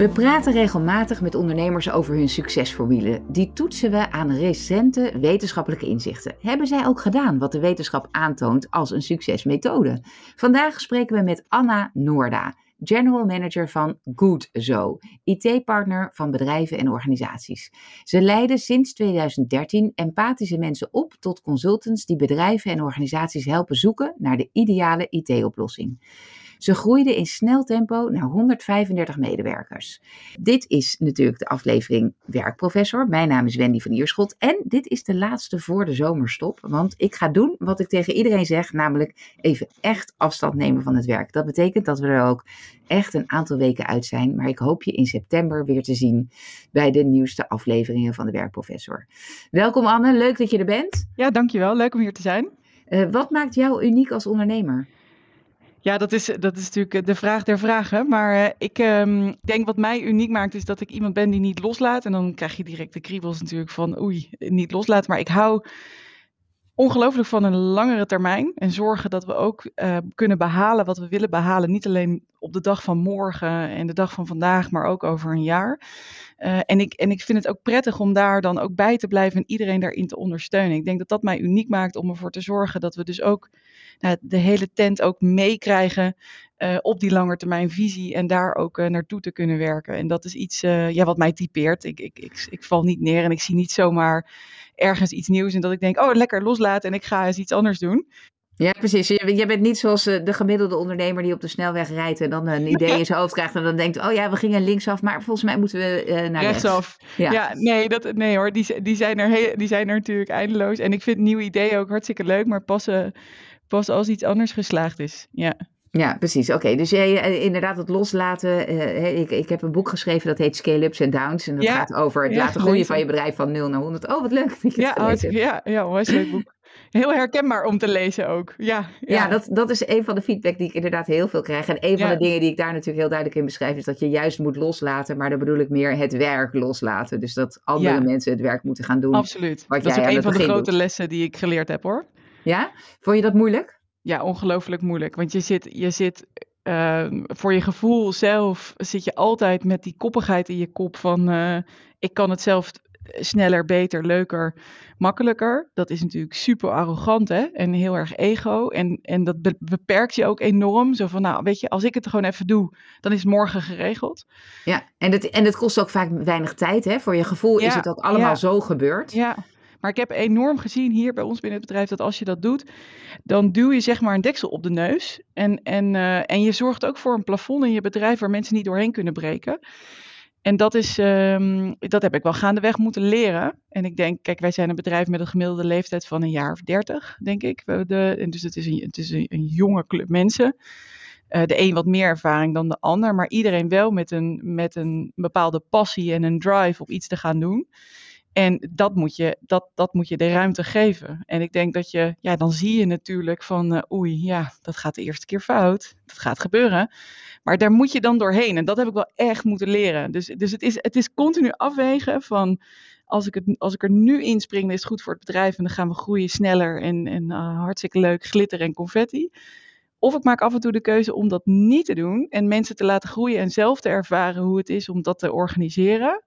We praten regelmatig met ondernemers over hun succesformule. Die toetsen we aan recente wetenschappelijke inzichten. Hebben zij ook gedaan wat de wetenschap aantoont als een succesmethode? Vandaag spreken we met Anna Noorda, General Manager van GoodZo, IT-partner van bedrijven en organisaties. Ze leiden sinds 2013 empathische mensen op tot consultants die bedrijven en organisaties helpen zoeken naar de ideale IT-oplossing. Ze groeiden in snel tempo naar 135 medewerkers. Dit is natuurlijk de aflevering Werkprofessor. Mijn naam is Wendy van Ierschot en dit is de laatste voor de zomerstop. Want ik ga doen wat ik tegen iedereen zeg, namelijk even echt afstand nemen van het werk. Dat betekent dat we er ook echt een aantal weken uit zijn. Maar ik hoop je in september weer te zien bij de nieuwste afleveringen van de Werkprofessor. Welkom Anne, leuk dat je er bent. Ja, dankjewel. Leuk om hier te zijn. Uh, wat maakt jou uniek als ondernemer? Ja, dat is, dat is natuurlijk eh, de vraag der vragen. Maar uh, ik um, denk wat mij uniek maakt, is dat ik iemand ben die niet loslaat. En dan krijg je direct de kriebels natuurlijk van oei, niet loslaten. Maar ik hou ongelooflijk van een langere termijn. En zorgen dat we ook uh, kunnen behalen wat we willen behalen. Niet alleen op de dag van morgen en de dag van vandaag, maar ook over een jaar. Uh, en, ik, en ik vind het ook prettig om daar dan ook bij te blijven en iedereen daarin te ondersteunen. Ik denk dat dat mij uniek maakt om ervoor te zorgen dat we dus ook nou, de hele tent ook meekrijgen uh, op die langetermijnvisie en daar ook uh, naartoe te kunnen werken. En dat is iets ja, wat mij typeert. Ik, ik, ik, ik val niet neer en ik zie niet zomaar ergens iets nieuws en dat ik denk, oh lekker loslaten en ik ga eens iets anders doen. Ja, precies. Jij bent niet zoals de gemiddelde ondernemer die op de snelweg rijdt en dan een idee in zijn hoofd krijgt en dan denkt, oh ja, we gingen linksaf, maar volgens mij moeten we uh, naar rechtsaf. Rechts. Ja. ja, nee, dat, nee hoor, die, die, zijn er heel, die zijn er natuurlijk eindeloos. En ik vind nieuwe ideeën ook hartstikke leuk, maar passen pas als iets anders geslaagd is. Ja. Ja, precies. Oké, dus jij inderdaad het loslaten. Uh, ik, ik heb een boek geschreven dat heet Scale Ups and Downs. En dat ja, gaat over het ja, laten groeien van je bedrijf van 0 naar 100. Oh, wat leuk dat je ja, het ja, ja, was een leuk boek. Heel herkenbaar om te lezen ook. Ja, ja. ja dat, dat is een van de feedback die ik inderdaad heel veel krijg. En een van de dingen die ik daar natuurlijk heel duidelijk in beschrijf, is dat je juist moet loslaten. Maar dan bedoel ik meer het werk loslaten. Dus dat andere mensen het werk moeten gaan doen. Absoluut. dat is ook een van de grote lessen die ik geleerd heb hoor. Ja? Vond je dat moeilijk? Ja, ongelooflijk moeilijk. Want je zit, je zit uh, voor je gevoel zelf, zit je altijd met die koppigheid in je kop van uh, ik kan het zelf sneller, beter, leuker, makkelijker. Dat is natuurlijk super arrogant hè? en heel erg ego. En, en dat beperkt je ook enorm. Zo van, nou weet je, als ik het gewoon even doe, dan is morgen geregeld. Ja, en het, en het kost ook vaak weinig tijd hè? Voor je gevoel ja, is het ook allemaal ja, zo gebeurd. Ja, maar ik heb enorm gezien hier bij ons binnen het bedrijf dat als je dat doet, dan duw je zeg maar een deksel op de neus. En, en, uh, en je zorgt ook voor een plafond in je bedrijf waar mensen niet doorheen kunnen breken. En dat, is, um, dat heb ik wel gaandeweg moeten leren. En ik denk, kijk, wij zijn een bedrijf met een gemiddelde leeftijd van een jaar of dertig, denk ik. De, en dus het is, een, het is een, jonge club mensen. Uh, de een wat meer ervaring dan de ander, maar iedereen wel met een, met een bepaalde passie en een drive om iets te gaan doen. En dat moet, je, dat, dat moet je de ruimte geven. En ik denk dat je, ja, dan zie je natuurlijk van, uh, oei, ja, dat gaat de eerste keer fout. Dat gaat gebeuren. Maar daar moet je dan doorheen. En dat heb ik wel echt moeten leren. Dus, dus het, is, het is continu afwegen van, als ik, het, als ik er nu inspring, dan is het goed voor het bedrijf. En dan gaan we groeien sneller en, en uh, hartstikke leuk, glitter en confetti. Of ik maak af en toe de keuze om dat niet te doen en mensen te laten groeien en zelf te ervaren hoe het is om dat te organiseren.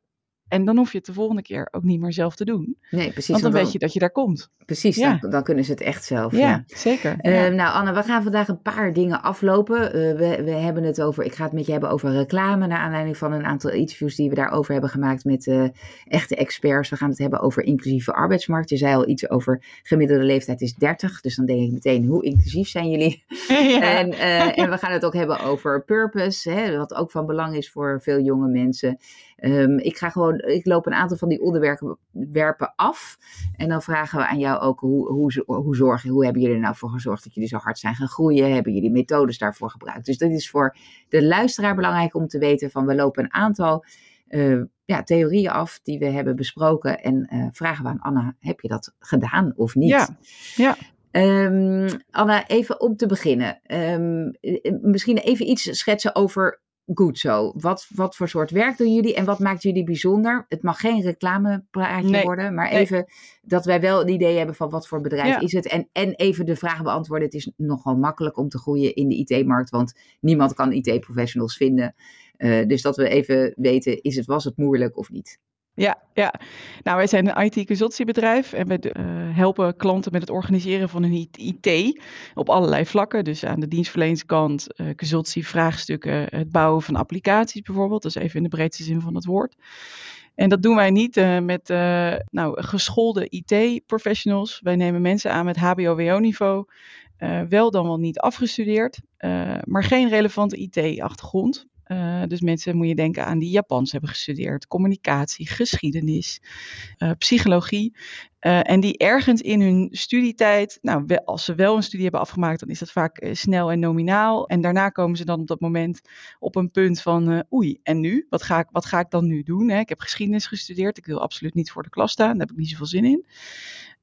En dan hoef je het de volgende keer ook niet meer zelf te doen. Nee, precies. Want dan weet je dat je daar komt. Precies, Ja. dan, dan kunnen ze het echt zelf. Ja, Ja, zeker. Eh, Ja. Nou, Anne, we gaan vandaag een paar dingen aflopen. Eh, we, we hebben het over, ik ga het met je hebben over reclame, naar aanleiding van een aantal interviews die we daarover hebben gemaakt met eh, echte experts. We gaan het hebben over inclusieve arbeidsmarkt. Je zei al iets over gemiddelde leeftijd is 30, dus dan denk ik meteen, hoe inclusief zijn jullie? En, eh, en we gaan het ook hebben over purpose, hè, wat ook van belang is voor veel jonge mensen. Ehm, ik ga gewoon, ik loop een aantal van die onderwerpen af. En dan vragen we aan jou ook hoe, hoe, hoe, zorgen, hoe hebben jullie er nou voor gezorgd dat jullie zo hard zijn gaan groeien? Hebben jullie methodes daarvoor gebruikt? Dus dat is voor de luisteraar belangrijk om te weten van we lopen een aantal eh, ja, theorieën af die we hebben besproken. En eh, vragen we aan Anna, heb je dat gedaan of niet? Ja, ja. Um, Anna, even om te beginnen. Um, misschien even iets schetsen over Goed zo. Wat, wat voor soort werk doen jullie en wat maakt jullie bijzonder? Het mag geen reclamepraatje worden, maar even dat wij wel een idee hebben van wat voor bedrijf is het. En, en even de vraag beantwoorden. Het is nogal makkelijk om te groeien in de IT-markt, want niemand kan IT-professionals vinden. Uh, dus dat we even weten, is het, was het moeilijk of niet? Ja, ja. Nou, wij zijn een IT-consultiebedrijf en we uh, helpen klanten met het organiseren van hun IT op allerlei vlakken. Dus aan de dienstverleningskant, uh, consultie, vraagstukken, het bouwen van applicaties bijvoorbeeld. Is even in de breedste zin van het woord. En dat doen wij niet uh, met nou, geschoolde IT-professionals. Wij nemen mensen aan met HBO-WO-niveau. wel dan wel niet afgestudeerd, maar geen relevante IT-achtergrond. Uh, dus mensen moet je denken aan die Japans hebben gestudeerd, communicatie, geschiedenis, uh, psychologie. Uh, en die ergens in hun studietijd, nou, als ze wel een studie hebben afgemaakt, dan is dat vaak snel en nominaal. En daarna komen ze dan op dat moment op een punt van, oei, en nu? Wat ga ik, wat ga ik dan nu doen? Hè? Ik heb geschiedenis gestudeerd, ik wil absoluut niet voor de klas staan, daar heb ik niet zoveel zin in.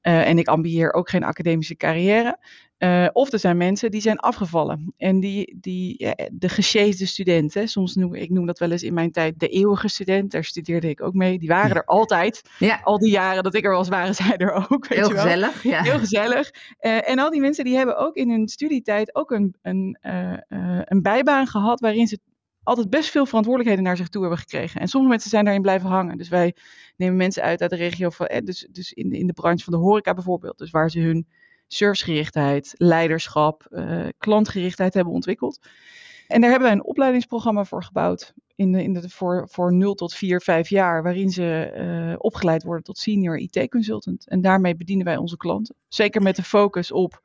En ik ambieer ook geen academische carrière. Uh, of er zijn mensen die zijn afgevallen. En die, die ja, de gesjeesde studenten, soms noem ik noem dat wel eens in mijn tijd de eeuwige student, daar studeerde ik ook mee. Die waren er altijd. Ja. Al die jaren dat ik er was, waren zij er ook. Weet Heel je wel. gezellig. Ja. Heel gezellig. Uh, en al die mensen die hebben ook in hun studietijd ook een, een, uh, een bijbaan gehad waarin ze altijd best veel verantwoordelijkheden naar zich toe hebben gekregen. En sommige mensen zijn daarin blijven hangen. Dus wij nemen mensen uit uit de regio, van, eh, dus, dus in, de, in de branche van de horeca bijvoorbeeld. Dus waar ze hun servicegerichtheid, leiderschap, uh, klantgerichtheid hebben ontwikkeld. En daar hebben wij een opleidingsprogramma voor gebouwd. In de, in de, voor, voor 0 tot 4, 5 jaar, waarin ze uh, opgeleid worden tot senior IT-consultant. En daarmee bedienen wij onze klanten. Zeker met de focus op,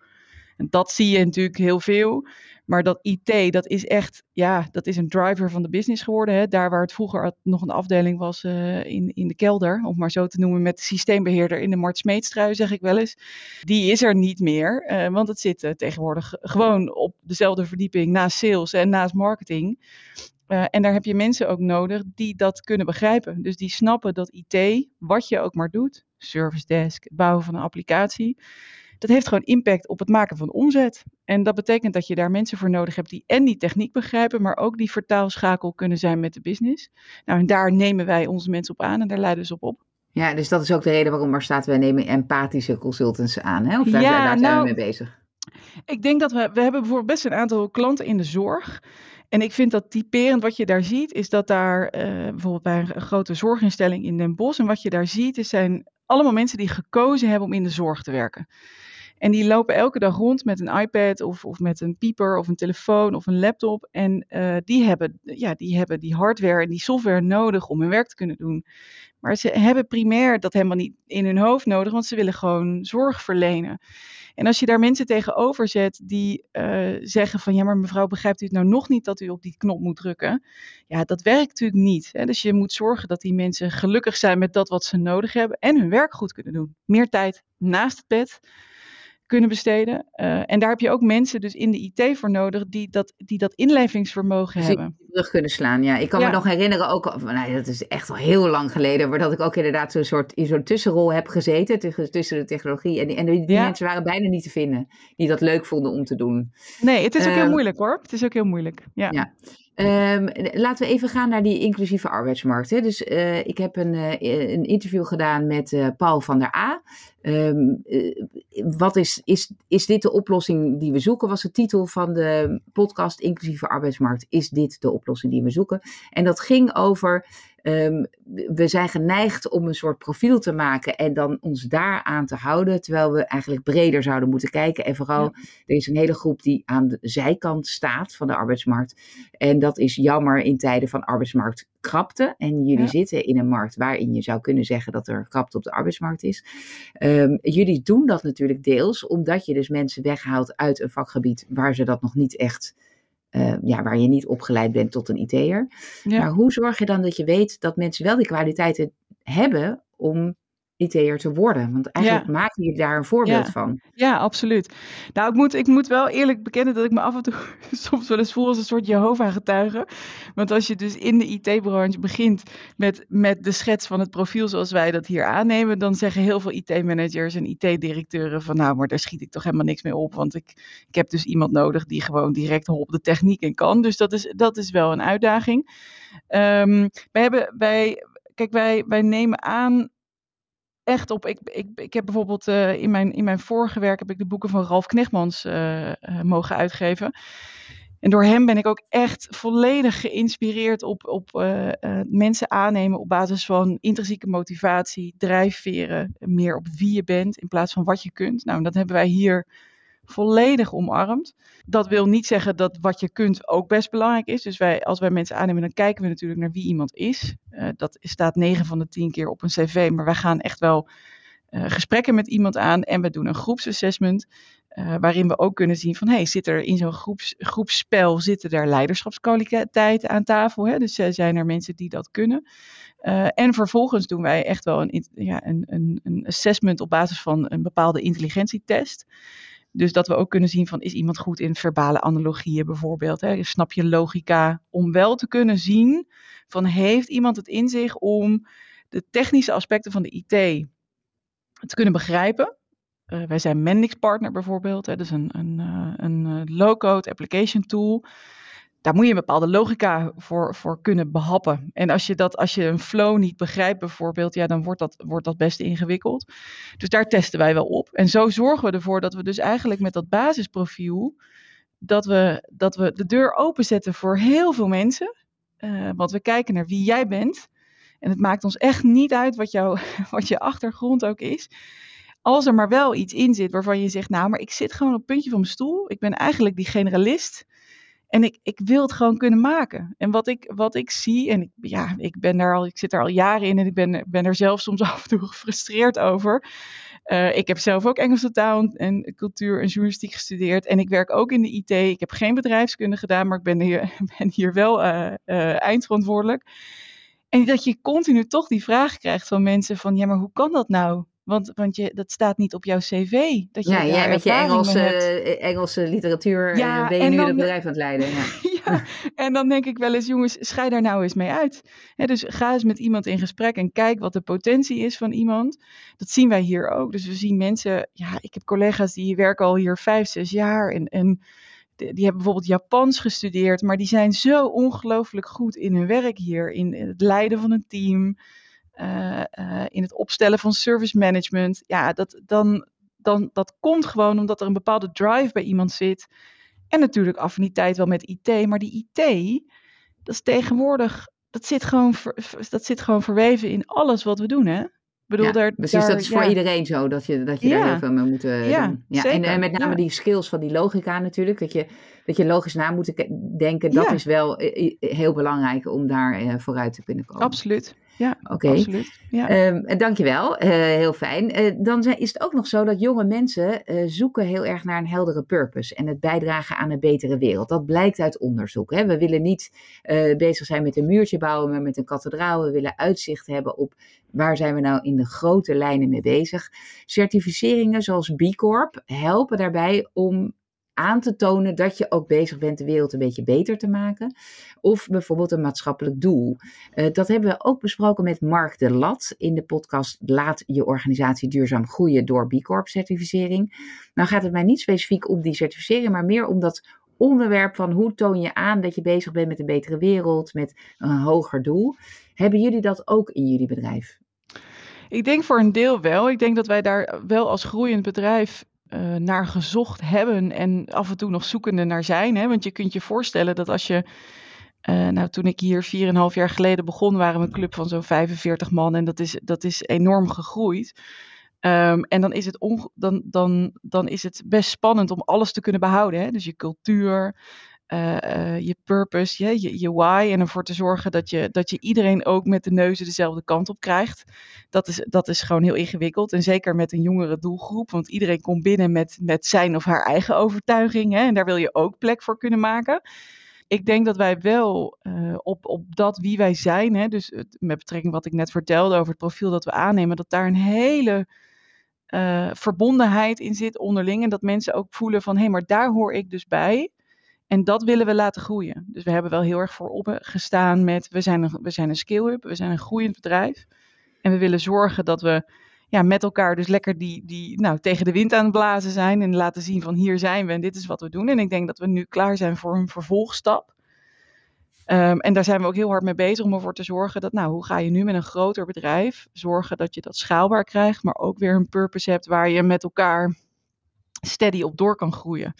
en dat zie je natuurlijk heel veel, maar dat IT, dat is echt, ja, dat is een driver van de business geworden. Hè? Daar waar het vroeger nog een afdeling was uh, in, in de kelder, om maar zo te noemen, met de systeembeheerder in de Mart Smeetstrui, zeg ik wel eens. Die is er niet meer, uh, want het zit uh, tegenwoordig gewoon op dezelfde verdieping naast sales en naast marketing. en daar heb je mensen ook nodig die dat kunnen begrijpen. Dus die snappen dat IT, wat je ook maar doet, service desk, bouwen van een applicatie, dat heeft gewoon impact op het maken van omzet. En dat betekent dat je daar mensen voor nodig hebt die en die techniek begrijpen, maar ook die vertaalschakel kunnen zijn met de business. Nou, en daar nemen wij onze mensen op aan en daar leiden ze op op. Ja, dus dat is ook de reden waarom er staat, wij nemen empathische consultants aan. Hè? Of daar, ja, daar zijn nou, we mee bezig? Ik denk dat we, we hebben bijvoorbeeld best een aantal klanten in de zorg. En ik vind dat typerend wat je daar ziet, is dat daar uh, bijvoorbeeld bij een, een grote zorginstelling in Den Bosch, en wat je daar ziet, is zijn allemaal mensen die gekozen hebben om in de zorg te werken. En die lopen elke dag rond met een iPad of, of met een pieper of een telefoon of een laptop. En uh, die, hebben, ja, die hebben die hardware en die software nodig om hun werk te kunnen doen. Maar ze hebben primair dat helemaal niet in hun hoofd nodig, want ze willen gewoon zorg verlenen. En als je daar mensen tegenover zet die uh, zeggen van ja, maar mevrouw, begrijpt u het nou nog niet dat u op die knop moet drukken? Ja, dat werkt natuurlijk niet. Hè? Dus je moet zorgen dat die mensen gelukkig zijn met dat wat ze nodig hebben en hun werk goed kunnen doen. Meer tijd naast het bed kunnen besteden. Uh, en daar heb je ook mensen dus in de IT voor nodig die dat, die dat inlevingsvermogen dus hebben. Terug kunnen slaan, ja. Ik kan ja. me nog herinneren, ook, nou, dat is echt al heel lang geleden, maar dat ik ook inderdaad zo'n soort in zo'n tussenrol heb gezeten tussen de technologie. En die, en die, die ja. mensen waren bijna niet te vinden die dat leuk vonden om te doen. Nee, het is ook uh, heel moeilijk hoor. Het is ook heel moeilijk. Ja. ja. Um, laten we even gaan naar die inclusieve arbeidsmarkt. Hè. Dus uh, ik heb een, uh, een, interview gedaan met uh, Paul van der A. Um, wat is, is, is dit de oplossing die we zoeken? Was de titel van de podcast Inclusieve arbeidsmarkt. Is dit de oplossing die we zoeken? En dat ging over Um, we zijn geneigd om een soort profiel te maken en dan ons daaraan te houden, terwijl we eigenlijk breder zouden moeten kijken. En vooral, ja. er is een hele groep die aan de zijkant staat van de arbeidsmarkt. En dat is jammer in tijden van arbeidsmarktkrapte. En jullie ja. zitten in een markt waarin je zou kunnen zeggen dat er krapte op de arbeidsmarkt is. Um, jullie doen dat natuurlijk deels omdat je dus mensen weghaalt uit een vakgebied waar ze dat nog niet echt uh, ja, waar je niet opgeleid bent tot een IT'er. Ja. Maar hoe zorg je dan dat je weet dat mensen wel die kwaliteiten hebben om IT'er te worden? Want eigenlijk maak je daar een voorbeeld van. Ja, absoluut. Nou, ik moet, ik moet wel eerlijk bekennen dat ik me af en toe soms wel eens voel als een soort Jehovah-getuige. Want als je dus in de IT-branche begint met, met de schets van het profiel zoals wij dat hier aannemen, dan zeggen heel veel IT-managers en IT-directeuren van nou, maar daar schiet ik toch helemaal niks mee op. Want ik, ik heb dus iemand nodig die gewoon direct op de techniek in kan. Dus dat is, dat is wel een uitdaging. Um, wij hebben, wij, kijk, wij, wij nemen aan echt op. Ik, ik, ik heb bijvoorbeeld uh, in, mijn, in mijn vorige werk heb ik de boeken van Ralf Knechtmans uh, mogen uitgeven. En door hem ben ik ook echt volledig geïnspireerd op, op mensen aannemen op basis van intrinsieke motivatie, drijfveren, meer op wie je bent in plaats van wat je kunt. Nou, dat hebben wij hier volledig omarmd. Dat wil niet zeggen dat wat je kunt ook best belangrijk is. Dus wij, als wij mensen aannemen, dan kijken we natuurlijk naar wie iemand is. Uh, dat staat 9 van de 10 keer op een cv, maar wij gaan echt wel uh, gesprekken met iemand aan en we doen een groepsassessment. Uh, waarin we ook kunnen zien van, hey, zit er in zo'n groeps, groepsspel, zitten er leiderschapskwaliteiten aan tafel? Hè? Dus zijn er mensen die dat kunnen? En vervolgens doen wij echt wel een, ja, een, een assessment op basis van een bepaalde intelligentietest. Dus dat we ook kunnen zien van is iemand goed in verbale analogieën bijvoorbeeld. Hè? Snap je logica om wel te kunnen zien van heeft iemand het in zich om de technische aspecten van de IT te kunnen begrijpen. Uh, wij zijn Mendix partner bijvoorbeeld. Hè? Dus een, een, uh, een low-code application tool daar moet je een bepaalde logica voor, voor kunnen behappen. En als je, dat, als je een flow niet begrijpt bijvoorbeeld, ja, dan wordt dat, wordt dat best ingewikkeld. Dus daar testen wij wel op. En zo zorgen we ervoor dat we dus eigenlijk met dat basisprofiel, dat we, dat we de deur openzetten voor heel veel mensen. Uh, want we kijken naar wie jij bent. En het maakt ons echt niet uit wat, jou, wat je achtergrond ook is. Als er maar wel iets in zit waarvan je zegt, nou, maar ik zit gewoon op het puntje van mijn stoel. Ik ben eigenlijk die generalist. En ik, ik wil het gewoon kunnen maken. En wat ik, wat ik zie, en ik, ja, ik ben daar al, ik zit er al jaren in en ik ben, ben er zelf soms af en toe gefrustreerd over. Uh, ik heb zelf ook Engelse taal en cultuur en journalistiek gestudeerd. En ik werk ook in de IT. Ik heb geen bedrijfskunde gedaan, maar ik ben hier, ben hier wel uh, uh, eindverantwoordelijk. En dat je continu toch die vraag krijgt van mensen van, ja, maar hoe kan dat nou? Want, want je, dat staat niet op jouw cv. Dat je ja, jij met je Engelse, Engelse literatuur ja, uh, ben je nu dan, het bedrijf aan het leiden. Ja. ja, en dan denk ik wel eens, jongens, schei daar nou eens mee uit. dus ga eens met iemand in gesprek en kijk wat de potentie is van iemand. Dat zien wij hier ook. Dus we zien mensen, ja, ik heb collega's die werken al hier vijf, zes jaar. En, en die hebben bijvoorbeeld Japans gestudeerd, maar die zijn zo ongelooflijk goed in hun werk hier. In het leiden van een team. Uh, uh, in het opstellen van service management. Ja, dat, dan, dan, dat komt gewoon omdat er een bepaalde drive bij iemand zit. En natuurlijk affiniteit wel met IT. Maar die IT, dat is tegenwoordig, dat zit gewoon, dat zit gewoon verweven in alles wat we doen, hè? bedoel, ja, daar, precies, daar, dat is voor ja. iedereen zo, dat je, dat je ja. daar heel veel mee moet ja, doen. Ja, en, en, met name die skills van die logica natuurlijk, dat je, dat je logisch na moet denken, dat is wel heel belangrijk om daar uh, vooruit te kunnen komen. Absoluut. Ja, Oké. absoluut. Ja. Um, dankjewel, uh, heel fijn. Uh, dan zijn, is het ook nog zo dat jonge mensen uh, zoeken heel erg naar een heldere purpose en het bijdragen aan een betere wereld. Dat blijkt uit onderzoek. Hè? We willen niet bezig zijn met een muurtje bouwen, maar met een kathedraal. We willen uitzicht hebben op waar zijn we nou in de grote lijnen mee bezig. Certificeringen zoals B Corp helpen daarbij om aan te tonen dat je ook bezig bent de wereld een beetje beter te maken. Of bijvoorbeeld een maatschappelijk doel. Uh, dat hebben we ook besproken met Mark de Lat in de podcast Laat je organisatie duurzaam groeien door B Corp certificering. Nou gaat het mij niet specifiek om die certificering, maar meer om dat onderwerp van hoe toon je aan dat je bezig bent met een betere wereld, met een hoger doel. Hebben jullie dat ook in jullie bedrijf? Ik denk voor een deel wel. Ik denk dat wij daar wel als groeiend bedrijf uh, naar gezocht hebben en af en toe nog zoekende naar zijn. Hè? Want je kunt je voorstellen dat als je. Uh, nou, toen ik hier 4,5 jaar geleden begon, waren we een club van zo'n 45 man. En dat is, dat is enorm gegroeid. Um, en dan is, het dan, dan, dan is het best spannend om alles te kunnen behouden. Hè? Dus je cultuur, uh, uh, je purpose, je, je, je why. En ervoor te zorgen dat je, dat je iedereen ook met de neuzen dezelfde kant op krijgt. Dat is, dat is gewoon heel ingewikkeld. En zeker met een jongere doelgroep. Want iedereen komt binnen met, met zijn of haar eigen overtuiging. Hè, en daar wil je ook plek voor kunnen maken. ik denk dat wij wel uh, op, op dat wie wij zijn, hè, dus met betrekking wat ik net vertelde over het profiel dat we aannemen, dat daar een hele verbondenheid in zit onderling. En dat mensen ook voelen van hé, hey, maar daar hoor ik dus bij. En dat willen we laten groeien. Dus we hebben wel heel erg voor gestaan met we zijn een, we zijn een skill-up, we zijn een groeiend bedrijf. En we willen zorgen dat we ja, met elkaar dus lekker die, die, nou, tegen de wind aan het blazen zijn. En laten zien van hier zijn we en dit is wat we doen. En ik denk dat we nu klaar zijn voor een vervolgstap. Um, en daar zijn we ook heel hard mee bezig om ervoor te zorgen dat, nou, hoe ga je nu met een groter bedrijf zorgen dat je dat schaalbaar krijgt, maar ook weer een purpose hebt waar je met elkaar steady op door kan groeien.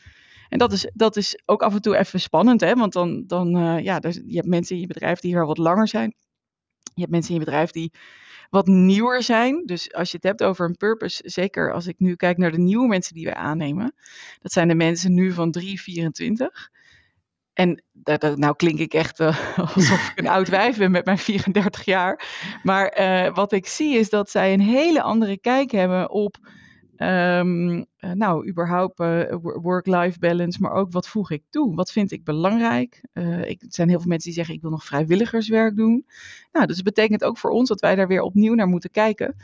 En dat is, dat is ook af en toe even spannend, hè? want dan, dan uh, ja, je hebt mensen in je bedrijf die hier wat langer zijn. Je hebt mensen in je bedrijf die wat nieuwer zijn. Dus als je het hebt over een purpose, zeker als ik nu kijk naar de nieuwe mensen die wij aannemen, dat zijn de mensen nu van 3, 24. En dat, nou klink ik echt alsof ik een oud wijf ben met mijn 34 jaar. Maar uh, wat ik zie is dat zij een hele andere kijk hebben op Um, nou, überhaupt uh, work-life balance, maar ook wat voeg ik toe? Wat vind ik belangrijk? Uh, ik, er zijn heel veel mensen die zeggen, ik wil nog vrijwilligerswerk doen. Nou, dus dat betekent ook voor ons dat wij daar weer opnieuw naar moeten kijken.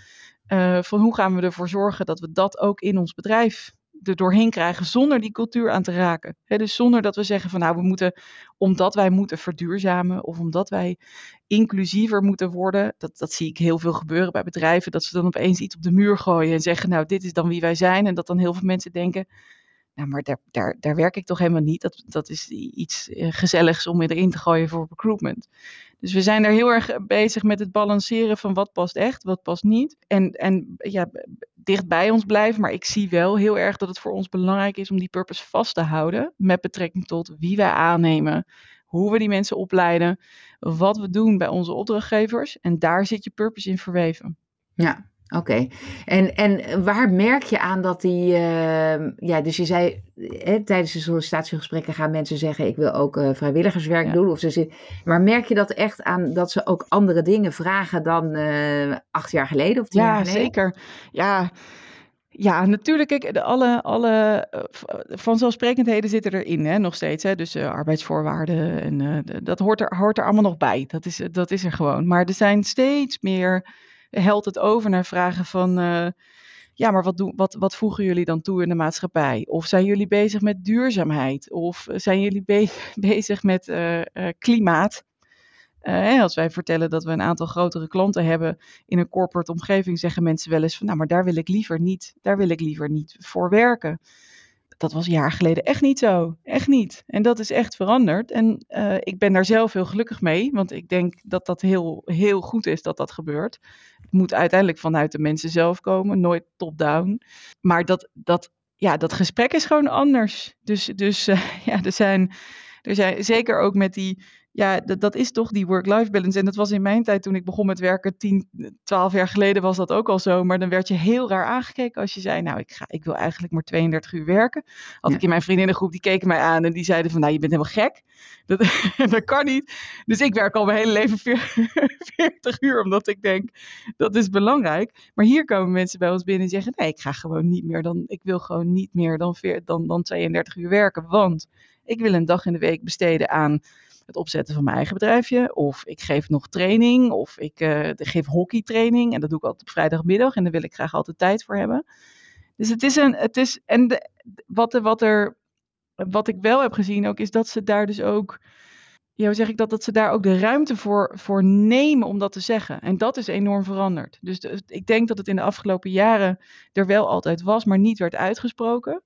Van hoe gaan we ervoor zorgen dat we dat ook in ons bedrijf er doorheen krijgen zonder die cultuur aan te raken. dus zonder dat we zeggen van nou we moeten, omdat wij moeten verduurzamen of omdat wij inclusiever moeten worden. Dat, dat zie ik heel veel gebeuren bij bedrijven, dat ze dan opeens iets op de muur gooien en zeggen nou dit is dan wie wij zijn. En dat dan heel veel mensen denken, nou maar daar, daar, daar werk ik toch helemaal niet. Dat, dat is iets eh, gezelligs om erin te gooien voor recruitment. Dus we zijn er heel erg bezig met het balanceren van wat past echt, wat past niet. En, en ja, dicht bij ons blijven. Maar ik zie wel heel erg dat het voor ons belangrijk is om die purpose vast te houden. Met betrekking tot wie wij aannemen, hoe we die mensen opleiden, wat we doen bij onze opdrachtgevers. En daar zit je purpose in verweven. Ja, Oké, en, en waar merk je aan dat die, uh, ja, dus je zei hè, tijdens de sollicitatiegesprekken gaan mensen zeggen: Ik wil ook uh, vrijwilligerswerk doen. Of ze maar merk je dat echt aan dat ze ook andere dingen vragen dan uh, acht jaar geleden of tien ja, jaar geleden? Ja, zeker. Ja. Ja, natuurlijk. Kijk, de alle, alle vanzelfsprekendheden zitten erin, hè, nog steeds. Hè, dus arbeidsvoorwaarden en dat hoort er, hoort er allemaal nog bij. Dat is, dat is er gewoon. Maar er zijn steeds meer helt het over naar vragen van, uh, ja, maar wat, doen, wat, wat voegen jullie dan toe in de maatschappij? Of zijn jullie bezig met duurzaamheid? Of zijn jullie be bezig met uh, uh, klimaat? als wij vertellen dat we een aantal grotere klanten hebben in een corporate omgeving, zeggen mensen wel eens van, nou, maar daar wil ik liever niet, daar wil ik liever niet voor werken dat was jaar geleden echt niet zo. Echt niet. En dat is echt veranderd. En uh, ik ben daar zelf heel gelukkig mee. Want ik denk dat dat heel, heel goed is dat dat gebeurt. Het moet uiteindelijk vanuit de mensen zelf komen. Nooit top-down. Maar dat, dat, ja, dat gesprek is gewoon anders. Dus, dus uh, ja, er zijn, er zijn zeker ook met die ja, dat, dat is toch die work-life balance. En dat was in mijn tijd toen ik begon met werken, 10, 12 jaar geleden was dat ook al zo. Maar dan werd je heel raar aangekeken als je zei, nou, ik, ga, ik wil eigenlijk maar 32 uur werken. Had ik in mijn vriendinnengroep, die keken mij aan en die zeiden van, nou, je bent helemaal gek. Dat, dat kan niet. Dus ik werk al mijn hele leven 40 uur, omdat ik denk, dat is belangrijk. Maar hier komen mensen bij ons binnen en zeggen, nee, ik ga gewoon niet meer dan, ik wil gewoon niet meer dan, dan, dan 32 uur werken. Want ik wil een dag in de week besteden aan het opzetten van mijn eigen bedrijfje. Of ik geef nog training. Of ik uh, geef hockeytraining. En dat doe ik altijd op vrijdagmiddag. En daar wil ik graag altijd tijd voor hebben. Dus het is een. Het is, en de, wat, wat, er, wat ik wel heb gezien ook, is dat ze daar dus ook. Ja, hoe zeg ik dat? Dat ze daar ook de ruimte voor, voor nemen om dat te zeggen. En dat is enorm veranderd. Dus ik denk dat het in de afgelopen jaren er wel altijd was, maar niet werd uitgesproken.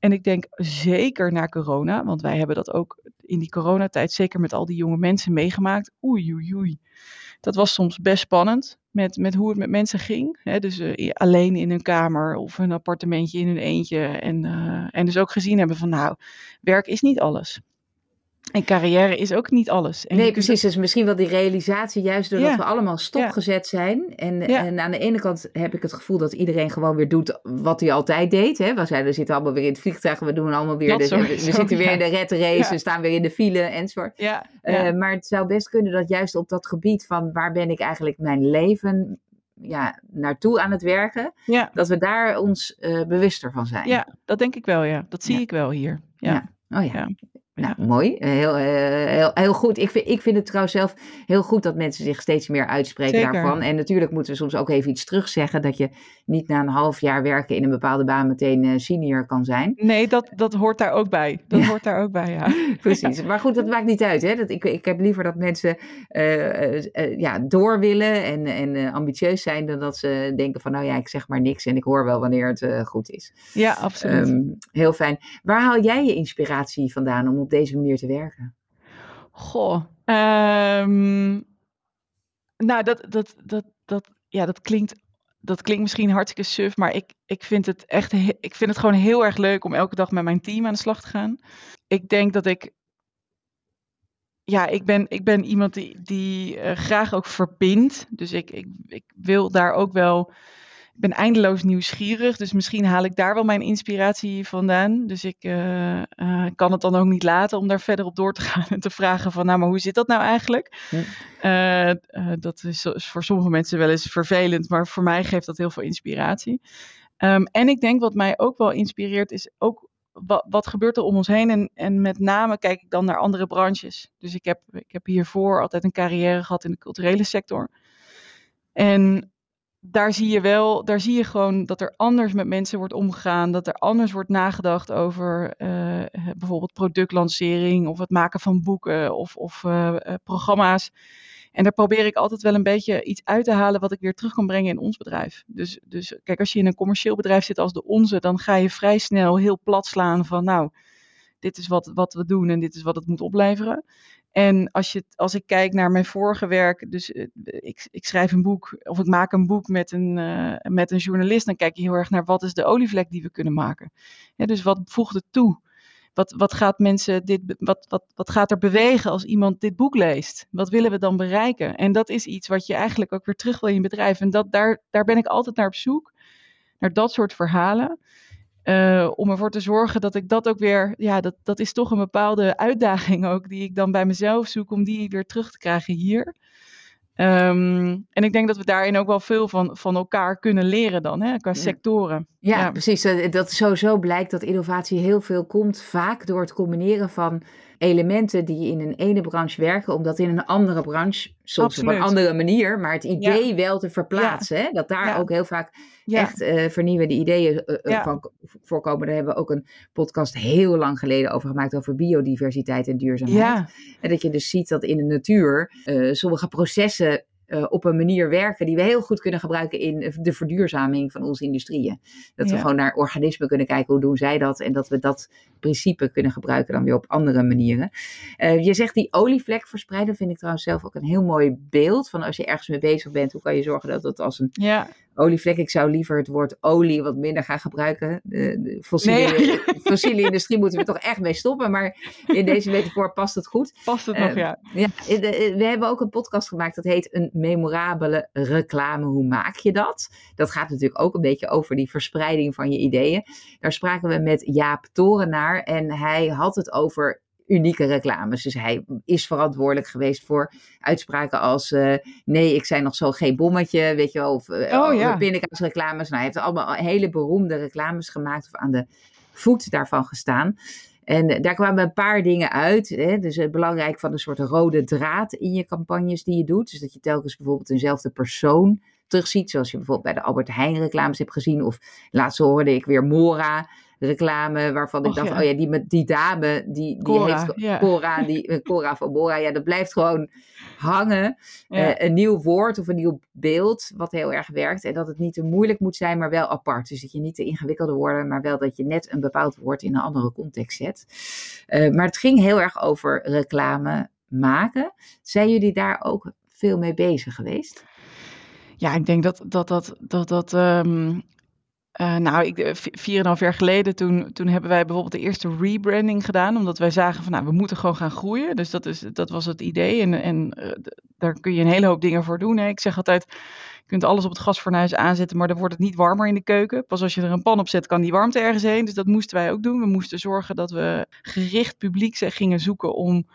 En ik denk zeker na corona, want wij hebben dat ook in die coronatijd zeker met al die jonge mensen meegemaakt. Oei, oei, oei. Dat was soms best spannend met, met hoe het met mensen ging. Dus uh, alleen in een kamer of een appartementje in hun eentje. En, uh, en dus ook gezien hebben van nou, werk is niet alles. En carrière is ook niet alles. En nee, precies. Dus misschien wel die realisatie, juist doordat we allemaal stopgezet zijn. En, en aan de ene kant heb ik het gevoel dat iedereen gewoon weer doet wat hij altijd deed. Hè? We, zijn, we zitten allemaal weer in het vliegtuig, we doen allemaal weer. De, we, zitten weer in de red race, we staan weer in de file enzovoort. Ja, uh, maar het zou best kunnen dat juist op dat gebied van waar ben ik eigenlijk mijn leven ja, naartoe aan het werken, dat we daar ons uh, bewuster van zijn. Ja, dat denk ik wel, ja. Dat zie ik wel hier. Ja. Oh ja. Nou, mooi. Heel, heel, heel, goed. Ik vind, ik vind het trouwens zelf heel goed dat mensen zich steeds meer uitspreken daarvan. En natuurlijk moeten we soms ook even iets terugzeggen. Dat je niet na een half jaar werken in een bepaalde baan meteen senior kan zijn. Nee, dat, dat hoort daar ook bij. Dat hoort daar ook bij, ja. Precies. Maar goed, dat maakt niet uit. Hè? Dat, ik, ik heb liever dat mensen ja, door willen en, en ambitieus zijn. Dan dat ze denken van nou ja, ik zeg maar niks en ik hoor wel wanneer het goed is. Ja, absoluut. Ehm, heel fijn. Waar haal jij je inspiratie vandaan om op deze manier te werken? Goh, um, nou dat, dat, dat, dat, ja, dat klinkt dat klinkt misschien hartstikke suf, maar ik, ik vind het echt ik vind het gewoon heel erg leuk om elke dag met mijn team aan de slag te gaan. Ik denk dat ik ja, ik ben, ik ben iemand die, die uh, graag ook verbindt. Dus ik, ik, ik wil daar ook wel ben eindeloos nieuwsgierig, dus misschien haal ik daar wel mijn inspiratie vandaan. Dus ik uh, uh, kan het dan ook niet laten om daar verder op door te gaan en te vragen van, nou, maar hoe zit dat nou eigenlijk? Uh, dat is voor sommige mensen wel eens vervelend, maar voor mij geeft dat heel veel inspiratie. Um, en ik denk wat mij ook wel inspireert is ook wat, wat gebeurt er om ons heen en, en met name kijk ik dan naar andere branches. Dus ik heb, ik heb hiervoor altijd een carrière gehad in de culturele sector. En daar zie je wel, daar zie je gewoon dat er anders met mensen wordt omgegaan. Dat er anders wordt nagedacht over uh, bijvoorbeeld productlancering of het maken van boeken of, of uh, programma's. En daar probeer ik altijd wel een beetje iets uit te halen wat ik weer terug kan brengen in ons bedrijf. Dus, dus kijk, als je in een commercieel bedrijf zit als de onze, dan ga je vrij snel heel plat slaan van nou, dit is wat, wat we doen en dit is wat het moet opleveren. En als, je, als ik kijk naar mijn vorige werk, dus eh, ik, ik schrijf een boek of ik maak een boek met een, uh, met een journalist, dan kijk je heel erg naar wat is de olievlek die we kunnen maken. Dus wat voegt het toe? Wat, wat, gaat mensen dit, wat, wat, wat gaat er bewegen als iemand dit boek leest? Wat willen we dan bereiken? En dat is iets wat je eigenlijk ook weer terug wil in je bedrijf. En dat, daar, daar ben ik altijd naar op zoek, naar dat soort verhalen. Uh, om ervoor te zorgen dat ik dat ook weer, ja, dat, dat is toch een bepaalde uitdaging ook, die ik dan bij mezelf zoek om die weer terug te krijgen hier. Um, en ik denk dat we daarin ook wel veel van, van elkaar kunnen leren dan, hè, qua sectoren. Ja, ja, precies. Dat sowieso blijkt dat innovatie heel veel komt, vaak door het combineren van elementen die in een ene branche werken, om dat in een andere branche, soms op een andere manier, maar het idee wel te verplaatsen. Hè? Dat daar ook heel vaak echt uh, vernieuwende ideeën uh, van voorkomen. Daar hebben we ook een podcast heel lang geleden over gemaakt, over biodiversiteit en duurzaamheid. En dat je dus ziet dat in de natuur sommige processen uh, op een manier werken die we heel goed kunnen gebruiken in de verduurzaming van onze industrieën. Dat we gewoon naar organismen kunnen kijken, hoe doen zij dat? En dat we dat principe kunnen gebruiken dan weer op andere manieren. Uh, je zegt die olievlek verspreiden, vind ik trouwens zelf ook een heel mooi beeld. Van als je ergens mee bezig bent, hoe kan je zorgen dat het als een ja olievlek. Ik zou liever het woord olie wat minder gaan gebruiken. De, fossiele, fossiele industrie moeten we toch echt mee stoppen. Maar in deze metafoor past het goed. Past het nog, ja. ja. We hebben ook een podcast gemaakt dat heet Een memorabele reclame. Hoe maak je dat? Dat gaat natuurlijk ook een beetje over die verspreiding van je ideeën. Daar spraken we met Jaap Torenaar en hij had het over unieke reclames. Dus hij is verantwoordelijk geweest voor uitspraken als uh, nee, ik zijn nog zo geen bommetje, weet je wel, of uh, oh, ja. pindakaasreclames. Nou, hij heeft allemaal hele beroemde reclames gemaakt of aan de voet daarvan gestaan. En eh, daar kwamen een paar dingen uit. Hè? Dus het belangrijk van een soort rode draad in je campagnes die je doet. Dus dat je telkens bijvoorbeeld eenzelfde persoon terugziet. Zoals je bijvoorbeeld bij de Albert Heijn reclames hebt gezien. Of laatst hoorde ik weer Mora reclame waarvan ik dacht, ja. oh ja, die, die dame, die, die heeft ja. Cora, die, eh, Cora van Bora, ja, dat blijft gewoon hangen. Uh, een nieuw woord of een nieuw beeld, wat heel erg werkt. En dat het niet te moeilijk moet zijn, maar wel apart. Dus dat je niet te ingewikkelde woorden, maar wel dat je net een bepaald woord in een andere context zet. Uh, maar het ging heel erg over reclame maken. Zijn jullie daar ook veel mee bezig geweest? Ja, ik denk dat dat, dat, dat, dat um, uh, nou, ik, eh, vier en half jaar geleden, toen, toen hebben wij bijvoorbeeld de eerste rebranding gedaan. Omdat wij zagen van, nou, we moeten gewoon gaan groeien. Dus dat, is, dat was het idee. En, en uh, daar kun je een hele hoop dingen voor doen. Hè. Ik zeg altijd, je kunt alles op het gasfornuis aanzetten, maar dan wordt het niet warmer in de keuken. Pas als je er een pan op zet, kan die warmte ergens heen. Dus dat moesten wij ook doen. We moesten zorgen dat we gericht publiek gingen zoeken om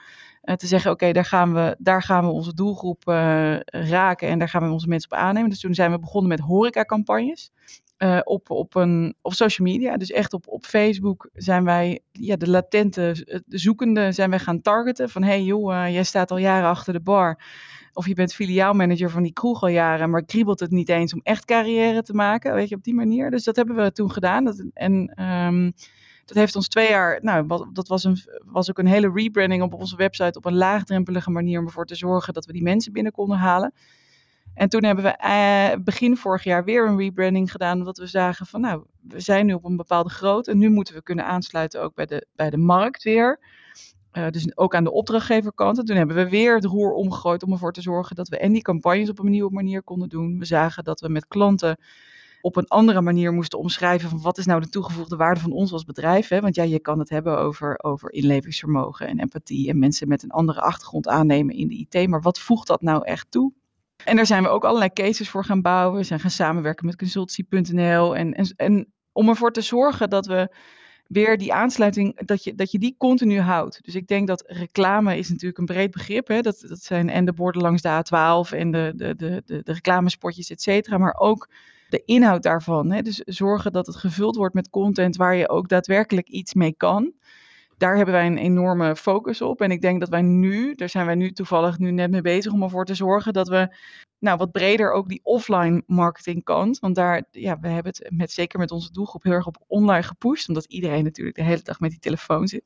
te zeggen, oké, daar gaan we, daar gaan we onze doelgroep raken en daar gaan we onze mensen op aannemen. Dus toen zijn we begonnen met horecacampagnes. Uh, op, op, een, op social media. Dus echt op, op Facebook zijn wij ja, de latente de zoekende zijn wij gaan targeten. Van hey joh, uh, jij staat al jaren achter de bar. Of je bent filiaalmanager van die kroeg al jaren, maar kriebelt het niet eens om echt carrière te maken. Weet je, op die manier. Dus dat hebben we toen gedaan. Dat, en um, dat heeft ons twee jaar, nou, dat was, een, was ook een hele rebranding op onze website op een laagdrempelige manier om ervoor te zorgen dat we die mensen binnen konden halen. En toen hebben we eh, begin vorig jaar weer een rebranding gedaan, omdat we zagen van, nou, we zijn nu op een bepaalde grootte en nu moeten we kunnen aansluiten ook bij de, bij de markt weer. Uh, dus ook aan de opdrachtgeverkant. En toen hebben we weer het roer omgegooid om ervoor te zorgen dat we en die campagnes op een nieuwe manier konden doen. We zagen dat we met klanten op een andere manier moesten omschrijven van wat is nou de toegevoegde waarde van ons als bedrijf. Hè? Want ja, je kan het hebben over, over inlevingsvermogen en empathie en mensen met een andere achtergrond aannemen in de IT. Maar wat voegt dat nou echt toe? En daar zijn we ook allerlei cases voor gaan bouwen. We zijn gaan samenwerken met consultancy.nl. En, en, en om ervoor te zorgen dat we weer die aansluiting, dat je, dat je die continu houdt. Dus ik denk dat reclame is natuurlijk een breed begrip. Hè? Dat, dat zijn en de borden langs de A12 en de, de, de, de, reclamespotjes, et cetera. Maar ook de inhoud daarvan. Hè? Dus zorgen dat het gevuld wordt met content waar je ook daadwerkelijk iets mee kan daar hebben wij een enorme focus op. En ik denk dat wij nu, daar zijn wij nu toevallig nu net mee bezig om ervoor te zorgen dat we nou, wat breder ook die offline marketing kant. Want daar, ja, we hebben het met, zeker met onze doelgroep heel erg op online gepusht. Omdat iedereen natuurlijk de hele dag met die telefoon zit.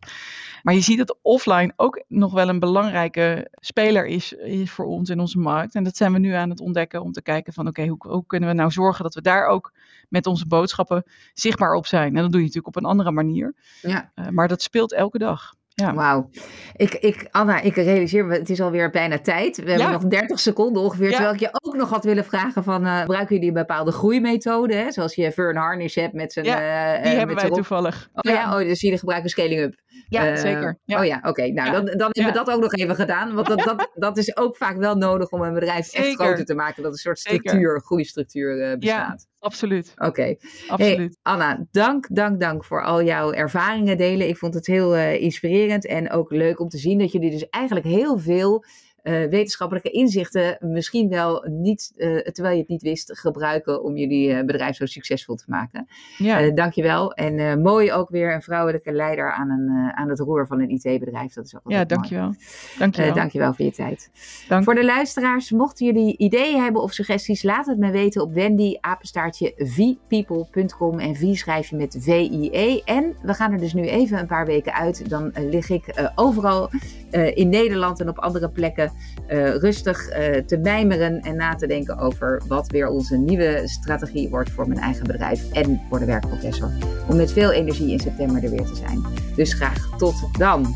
Maar je ziet dat offline ook nog wel een belangrijke speler is, is voor ons in onze markt. En dat zijn we nu aan het ontdekken om te kijken van oké, hoe, hoe kunnen we nou zorgen dat we daar ook met onze boodschappen zichtbaar op zijn. En dat doe je natuurlijk op een andere manier. Ja. Uh, maar dat speelt elke dag. Ja. Wauw. Ik, ik, Anna, ik realiseer me, het is alweer bijna tijd. We hebben nog 30 seconden ongeveer. Terwijl ik je ook nog had willen vragen van, uh, gebruiken jullie een bepaalde groeimethode? Hè? Zoals je Vern Harnish hebt met zijn... Ja, uh, die hebben wij toevallig. Oh ja, oh, dus jullie gebruiken Scaling Up. Ja, zeker. Oh ja, oké. Nou, dan, dan hebben we dat ook nog even gedaan. Want dat, dat, dat is ook vaak wel nodig om een bedrijf echt groter te maken. Dat een soort structuur, groeistructuur bestaat. Absoluut. Oké. Absoluut. Anna, dank, dank, dank voor al jouw ervaringen delen. Ik vond het heel uh, inspirerend en ook leuk om te zien dat jullie dus eigenlijk heel veel uh, wetenschappelijke inzichten misschien wel niet, uh, terwijl je het niet wist, gebruiken om jullie uh, bedrijf zo succesvol te maken. Ja. dankjewel. En mooi ook weer een vrouwelijke leider aan, een, aan het roer van een IT-bedrijf. Dat is ook Ja, dankjewel. Dankjewel. dankjewel voor je tijd. Dank. Voor de luisteraars, mochten jullie ideeën hebben of suggesties, laat het me weten op wendy apenstaartje vpeople.com en V schrijf je met V-I-E. En we gaan er dus nu even een paar weken uit. Dan lig ik overal in Nederland en op andere plekken uh, rustig uh, te mijmeren en na te denken over wat weer onze nieuwe strategie wordt voor mijn eigen bedrijf en voor de werkprofessor. Om met veel energie in september er weer te zijn. Dus graag tot dan.